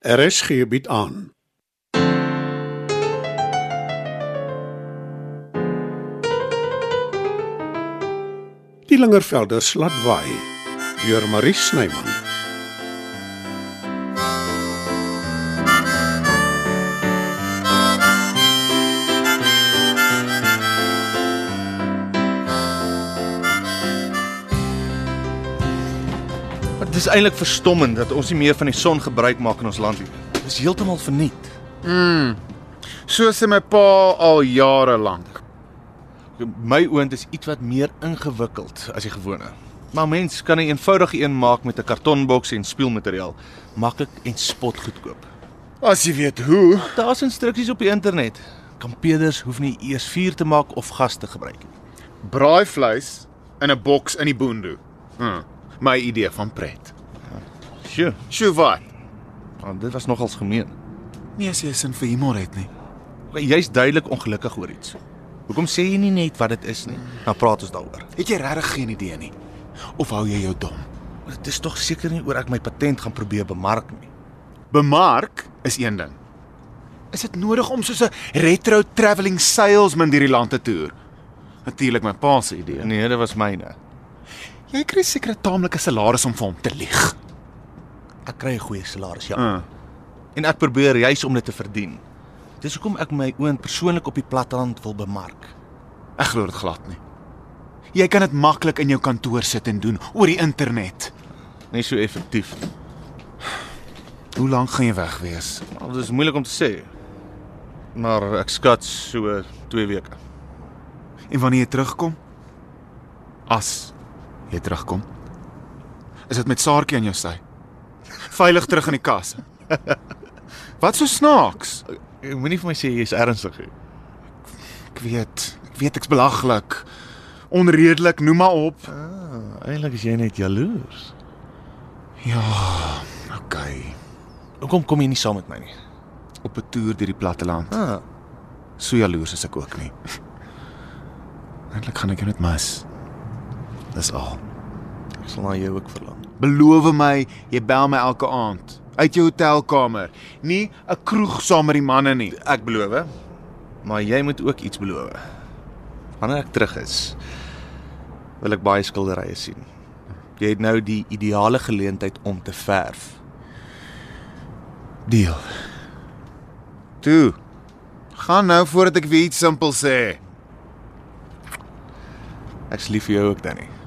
RSG bied aan. Die Lingervelders laat waai deur Marie Snyman. Is eintlik verstommend dat ons nie meer van die son gebruik maak in ons land nie. Dit is heeltemal verniet. So sê my pa al jare lank. My oond is iets wat meer ingewikkeld as die gewone. Maar mens kan 'n eenvoudige een maak met 'n kartonboks en speelmateriaal, maklik en spotgoedkoop. As jy weet hoe. Daar's instruksies op die internet. Kampeerders hoef nie eers vuur te maak of gas te gebruik nie. Braai vleis in 'n boks in die boondoe. Hm. My idee van pret. Sjoe, Sjoe wat? oh, dit was nogals gemeen. Nie as jy sin vir humor het nie. Jy's duidelik ongelukkig oor iets. Hoekom sê jy nie net wat dit is nie? Dan praat ons daaroor. Het jy regtig geen idee nie? Of hou jy jou dom? Dit is tog seker nie oor ek my patent gaan probeer bemark nie. Bemark is een ding. Is dit nodig om soos 'n retro travelling salesman deur die land te toer? Natuurlik my pa se idee. Nee, dit was myne. Jy kry seker 'n taamlike salaris om vir hom te lieg. Ek kry 'n goeie salaris, ja. Uh. En ek probeer juis om dit te verdien. Dis hoekom ek my oond persoonlik op die platteland wil bemark. Ek glo dit glad nie. Jy kan dit maklik in jou kantoor sit en doen oor die internet. Nie so effektief nie. Hoe lank gaan jy weg wees? Al dis moeilik om te sê. Maar ek skat so 2 weke. En wanneer jy terugkom? As jy terugkom. Is dit met Saartjie aan jou sy? Veilig terug in die kas. Wat so snaaks? Jy moenie vir my sê jy's ernstig nie. Ek weet, ek weet ek's belaglik. Onredelik, noem maar op. Ah, eintlik is jy net jaloers. Ja, okay. Hoekom kom jy nie saam met my nie? Op 'n toer deur die platteland. Ah, So jaloers is ek ook nie. Eintlik gaan ek jou net mis. Dis al. ek sal na jou ook verlang. Beloof my, jy bel my elke aand uit jou hotelkamer, nie 'n kroeg saam met die manne nie. Ek beloof. Maar jy moet ook iets beloof. Wanneer ek terug is, wil ek baie skilderye sien. Jy het nou die ideale geleentheid om te verf. Deal. Toe. Gaan nou voordat ek weer iets simpel sê. Ek's lief vir jou ook, Danny.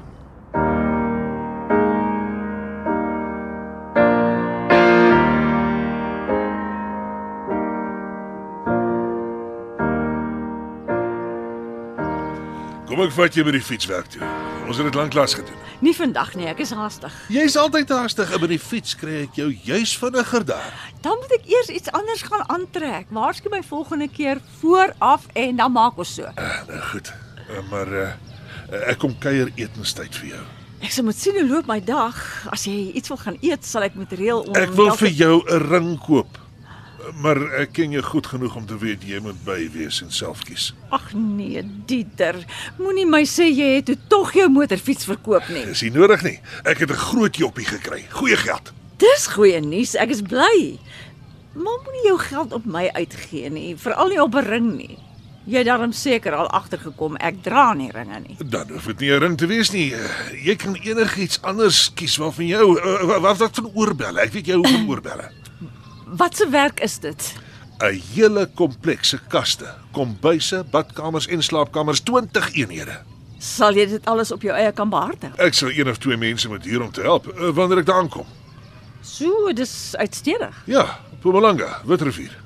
Kom ek vat jou by die fietswerk toe. Ons het dit lanklaas gedoen. Nie vandag nie, ek is haastig. Jy's altyd haastig en by die fiets kry ek jou juis vinniger daar. Dan moet ek eers iets anders gaan aantrek. Waarsku my volgende keer vooraf en dan maak ons so. Nou goed. Eh, Maar uh, ek kom kuier etenstyd vir jou. Ek sal moet sien hoe loop my dag. As jy iets wil gaan eet, sal ek moet reël om Ek wil vir jou 'n ring koop. Maar ek ken jou goed genoeg om te weet jy moet by wees en self kies. Ag nee, Dieter. Moenie my sê jy het toe tog jou motorfiets verkoop nie. Dis nie nodig nie. Ek het 'n groot joppie gekry. Goeie geld. Dis goeie nuus. Ek is bly. Maar moenie jou geld op my uitgee nie, veral nie op 'n ring nie. Jy daarom seker al agtergekom ek dra nie ringe nie. Dan hoef dit nie 'n ring te wees nie. Eh, Jy kan enigiets anders kies waarvan jou uh, wat wat van oorbelle. Ek weet jy hou van oorbelle. Wat se werk is dit? 'n hele komplekse kaste, kombuise, badkamers en slaapkamers, 20 eenhede. Sal jy dit alles op jou eie kan behartig? Ek sal een of twee mense moet hier om te help uh, wanneer ek daar aankom. So, dis uitstedig. Ja, Mpumalanga, Witrivier.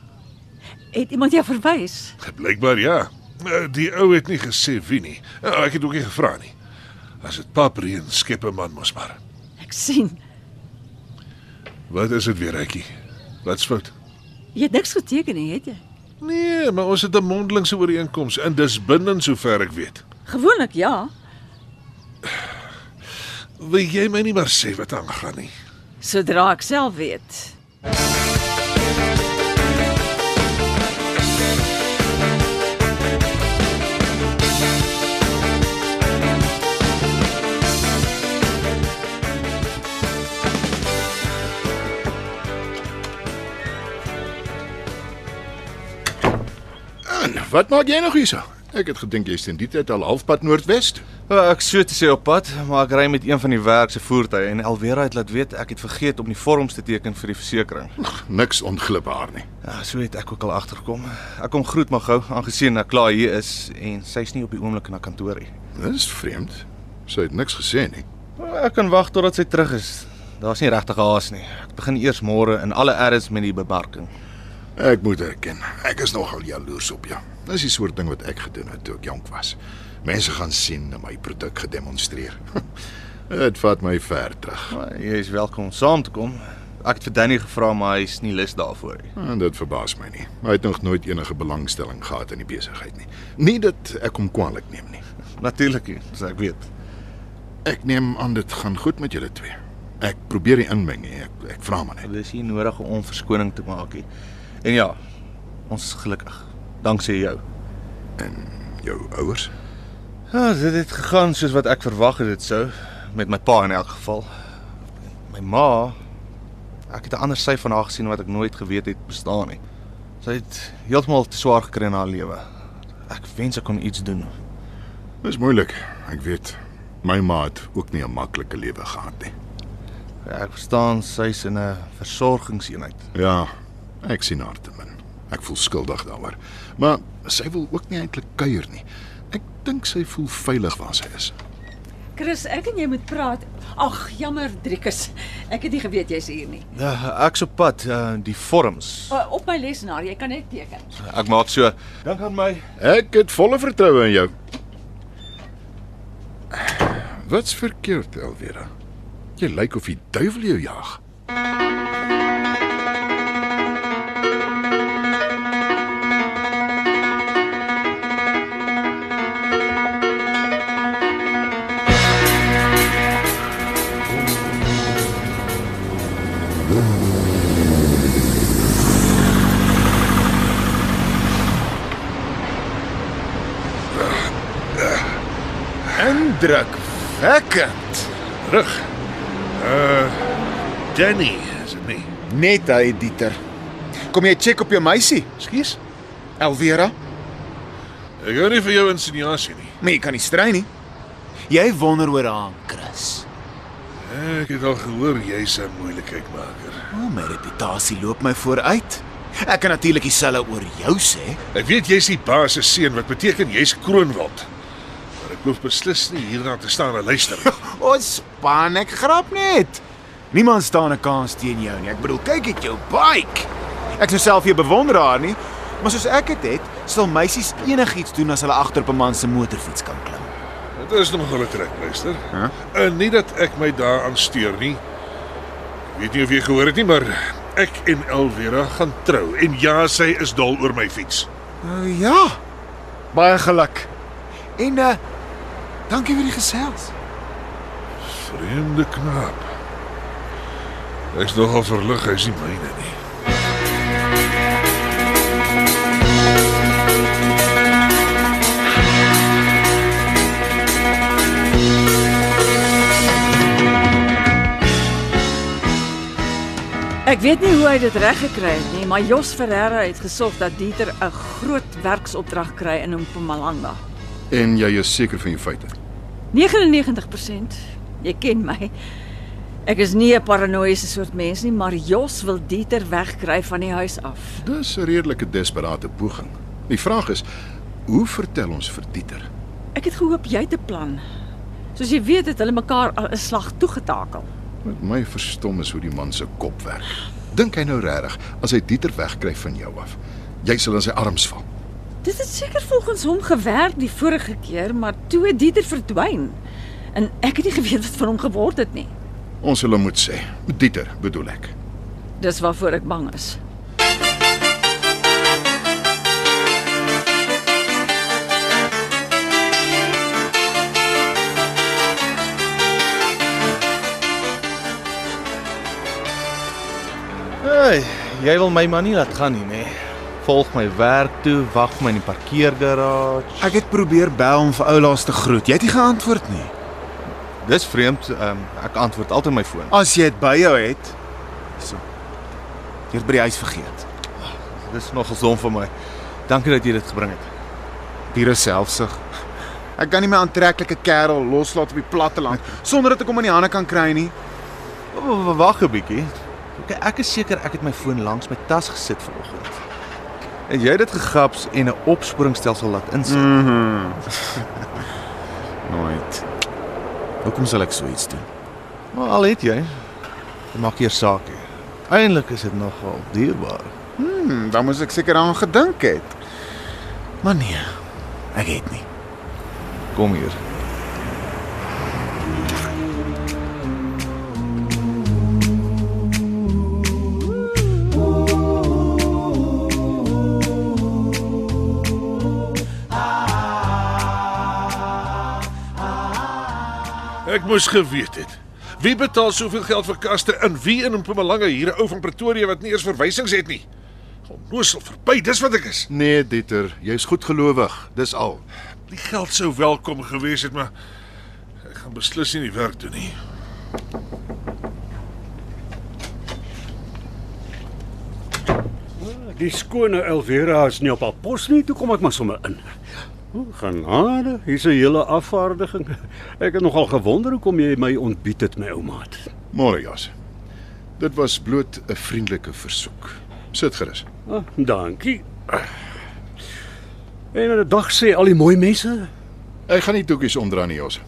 Het iemand jou verwys? Blykbaar ja. Uh, Die ou het nie gesê wie nie. Uh, ek het ook nie gevra nie. As dit paprie en skepe man mos maar. Ek sien. Wat is dit weer, Ekkie? Wat's fout? Jy het niks geteken nie, het jy? Nee, maar ons het 'n mondelingse ooreenkoms en dis bindend sover ek weet. Gewoonlik ja. Wil jy my nie maar sê wat aangaan nie? Sodra ek self weet. Wat maak jy nog hierso? Ek het gedink jy's teen die tyd al halfpad noordwes. Wel, ek so te sê op pad, maar ek ry met een van die werk se voertuie en Alvera het laat weet ek het vergeet om die vorms te teken vir die versekerings. Niks onglipbaar nie. Ja, so het ek ook al agtergekom. Ek kom groet maar gou, aangesien ek klaar hier is en sy's nie op die oomblik in haar kantoor nie. Dis vreemd. Sy het niks gesê nie. Ek kan wag totdat sy terug is. Daar's nie regtig haas nie. Ek begin eers môre in alle erns met die bemarking. Ek moet erken, ek is nogal jaloers op jou. Dis die soort ding wat ek gedoen het toe ek jonk was. Mense gaan sien en my produk gedemonstreer. Dit vat my ver terug. Maar jy is welkom om saam te kom. Ek het vir Danny gevra maar hy's nie lus daarvoor nie. En dit verbaas my nie. Hy het nog nooit enige belangstelling gehad in die besigheid nie. Nie dat ek hom kwaadlik neem nie. Natuurlik nie, so ek weet. Ek neem aan dit gaan goed met julle twee. Ek probeer nie inmeng nie. Ek ek vra maar net. Dit is nie nodig om verskoning te maak nie. En ja, ons is gelukkig. Danksy jou. Jou ouers? Ja, dit het gegaan soos wat ek verwag het dit sou met my pa in elk geval. My ma ek het 'n ander sy van haar gesien wat ek nooit geweet het bestaan nie. Sy het heeltemal te swaar gekry in haar lewe. Ek wens ek kon iets doen. Dis moeilik. Ek weet. My ma het ook nie 'n maklike lewe gehad nie. Ja, ek verstaan sy's in 'n versorgingseenheid. Ja, ek sien haar te min. Ek voel skuldig daaroor. Maar sy wil ook nie eintlik kuier nie. Ek dink sy voel veilig waar sy is. Chris, ek en jy moet praat. Ag, jammer, Driekus. Ek het nie geweet jy's hier nie. Ja, ek's op pad, uh, die vorms. Uh, op my lesenaar, jy kan net teken. Ek maak so. Dink aan my. Ek het volle vertroue in jou. Wat's verkeerd, Elvira? Jy lyk of die duiwel jou jag. Indrukwekkend. Rug. Uh Danny, is dit nie? Net hy Dieter. Kom jy check op jou meisie, Skus. Elvera? Ek hou nie vir jou insinuasie nie. Maar jy kan nie strei nie. Jy wonder oor haar, Chris. Ek het al gehoor jy's 'n moeilikheidmaker. O, oh, my reputasie loop my vooruit. Ek kan natuurlik dieselfde oor jou sê. Ek weet jy's die baas se seun wat beteken jy's kroonwild. Hoef beslis nie hierna te staan en luister nie. Ons span ek grap net. Niemand staan 'n kans teen jou nie. Ek bedoel, kyk net jou bike. Ek sou self jou bewonderaar nie, maar soos ek dit het, sal meisies enigiets doen as hulle agter op 'n man se motorfiets kan klim. Dit is nog 'n trek, luister. Hæ? En nie dat ek my daaraan steur nie. Ek weet nie of jy gehoor het nie, maar ek en Elvira gaan trou en ja, sy is dol oor my fiets. Uh, ja. Baie geluk. En uh dankie vir die gesels. Vreemde knaap. Ek's nogal verlig hy's nie myne nie. Ek weet nie hoe hy dit reg gekry het nie, maar Jos Ferreira het gesorg dat Dieter 'n groot werksopdrag kry in Mpumalanga. En jy is seker van jou feite. 99%. Jy ken my. Ek is nie 'n paranoïese soort mens nie, maar Jos wil Dieter wegkry van die huis af. Dis 'n redelike desperate poging. Die vraag is, hoe vertel ons vir Dieter? Ek het gehoop jy het 'n plan. Soos jy weet het hulle mekaar al 'n slag toegetakel. Wat my verstom is hoe die man se kop werk. Dink hy nou regtig as hy Dieter wegkry van jou af, jy sal in sy arms val? Dit het seker volgens hom gewerk die vorige keer, maar toe het Dieter verdwyn. En ek het nie geweet wat van hom geword het nie. Ons sal hom moet sê. Dieter, bedoel ek. Dis waarvoor ek bang is. Hey, jy wil my maar nie laat gaan nie, nê? Volg my werk toe, wag my in die parkeergarage. Ek het probeer bel om vir oulaas te groet. Jy het nie geantwoord nie. Dis vreemd, um, ek antwoord altyd my foon. As jy dit by jou het. So. Jy het by die huis vergeet. Dis nog gesond vir my. Dankie dat jy dit gebring het. Diere selfsug. Ek kan nie my aantreklike kerel loslaat op die platteland sonder dat ek hom in die hande kan kry nie. Wag 'n bietjie. Okay, ek is seker ek het my foon langs my tas gesit vanoggend. Het jy dit gegaps en 'n opsporingsstelsel laat insit? Mm. Nooit. Hoekom sal ek so iets doen? Maar al het jy, dit maak hier saak nie. Eintlik is dit nogal dierbaar. Hmm, dan moes ek seker aan gedink het. Maar nee, ek het nie. Kom hier. Ek moes geweet het. Wie betaal soveel geld vir kaste en wie in Mpumalanga hier 'n ou van Pretoria wat nie eers verwysings het nie? Onnoosel verby, dis wat ek is. Nee, Dieter, jy's goedgelowig. Dis al. Die geld sou welkom gewees het, maar ek gaan beslis nie die werk doen nie. Die skone Elvera is nie op haar pos nie, toe kom ek maar sommer in. O, Genade, hier's 'n hele afvaardiging. Ek het nogal gewonder hoekom jy my ontbied het, my oumaat. Môre, Jas. Dit was bloot 'n vriendelike versoek. Sit gerus. Ah, dankie. En 'n dag sê al die mooi mense, Ek gaan nie toekies omdra nie, Jos.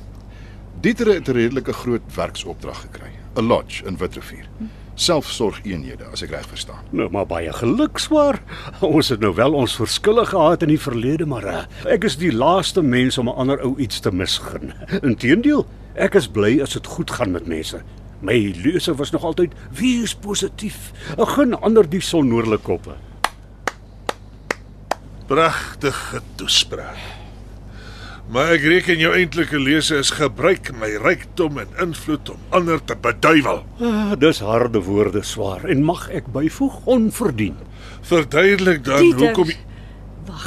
Dieter het 'n redelike groot werksopdrag gekry. 'n Lodge in Witrifuur. Selfsorgeenhede, as ek reg verstaan. nou maar baie geluk swaar. Ons het nou wel ons verskille gehad in die verlede, maar uh, ek is die laaste mens om 'n ander ou iets te misgun. Inteendeel, ek is bly as dit goed gaan met mense. My lese was nog altyd wees positief. Ek gun ander die sonnoordelike koppe. Pragtige toespraak. Maar ek reken jou eintlike lese is gebruik my rykdom en invloed om ander te beduiwel. Ah, dis harde woorde swaar en mag ek byvoeg onverdien. Verduidelik dan Dieter. hoekom Wag.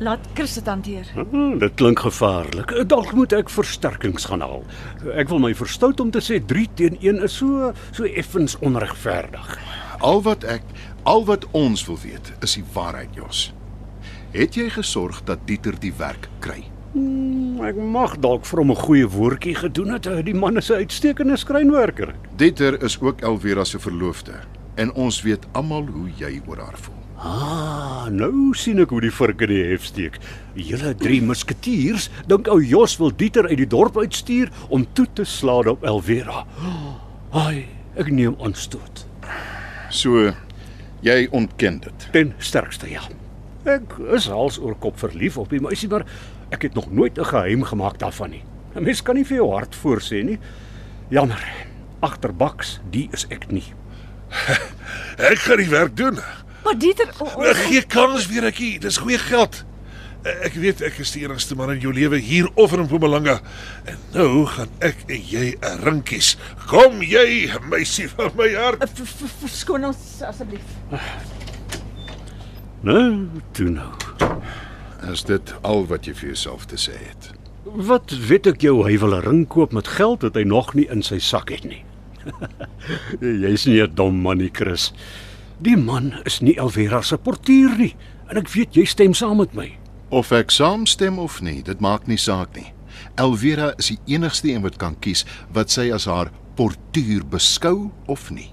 Laat Chris dit hanteer. Ah, dit klink gevaarlik. Dalk moet ek versterkings gaan haal. Ek wil my verstout om te sê 3 teen 1 is so so effens onregverdig. Al wat ek, al wat ons wil weet, is die waarheid, Jos. Het jy gesorg dat Dieter die werk kry? Hmm, Ek mag dalk vir hom 'n goeie woordjie gedoen het. Die man is 'n uitstekende skrynwerker. Dieter is ook Elvira se verloofde en ons weet almal hoe jy oor haar voel. Ah, nou sien ek hoe die vurk in die hef steek. Julle drie musketiers dink ou Jos wil Dieter uit die dorp uitstuur om toe te slaan op Elvera. Ai, ek neem aanstoot. So jy ontken dit. Ten sterkste ja. Ek is hals oor kop verlief op die meisie, maar ek het nog nooit 'n geheim gemaak daarvan nie. 'n Mens kan nie vir jou hart voorsê nie. Jammer. Agterbaks, die is ek nie. Ek gaan die werk doen. Maar Dieter, o, o, Ek gee kans weer ek hier. Dis goeie geld. Ek weet ek is die enigste man in jou lewe hier of in Mpumalanga. En nou gaan ek en jy 'n ring kies. Kom jy, meisie van my hart. v- verskoon ons asseblief. Nou, toe nou. Is dit al wat jy vir jouself te sê het? Wat weet ek jou hy wil 'n ring koop met geld wat hy nog nie in sy sak het nie. Jy's nie 'n dom man nie, Chris. Die man is nie Elvera se portier nie en ek weet jy stem saam met my. Of ek saamstem of nie, dit maak nie saak nie. Elvira is die enigste een wat kan kies wat sy as haar portuur beskou of nie.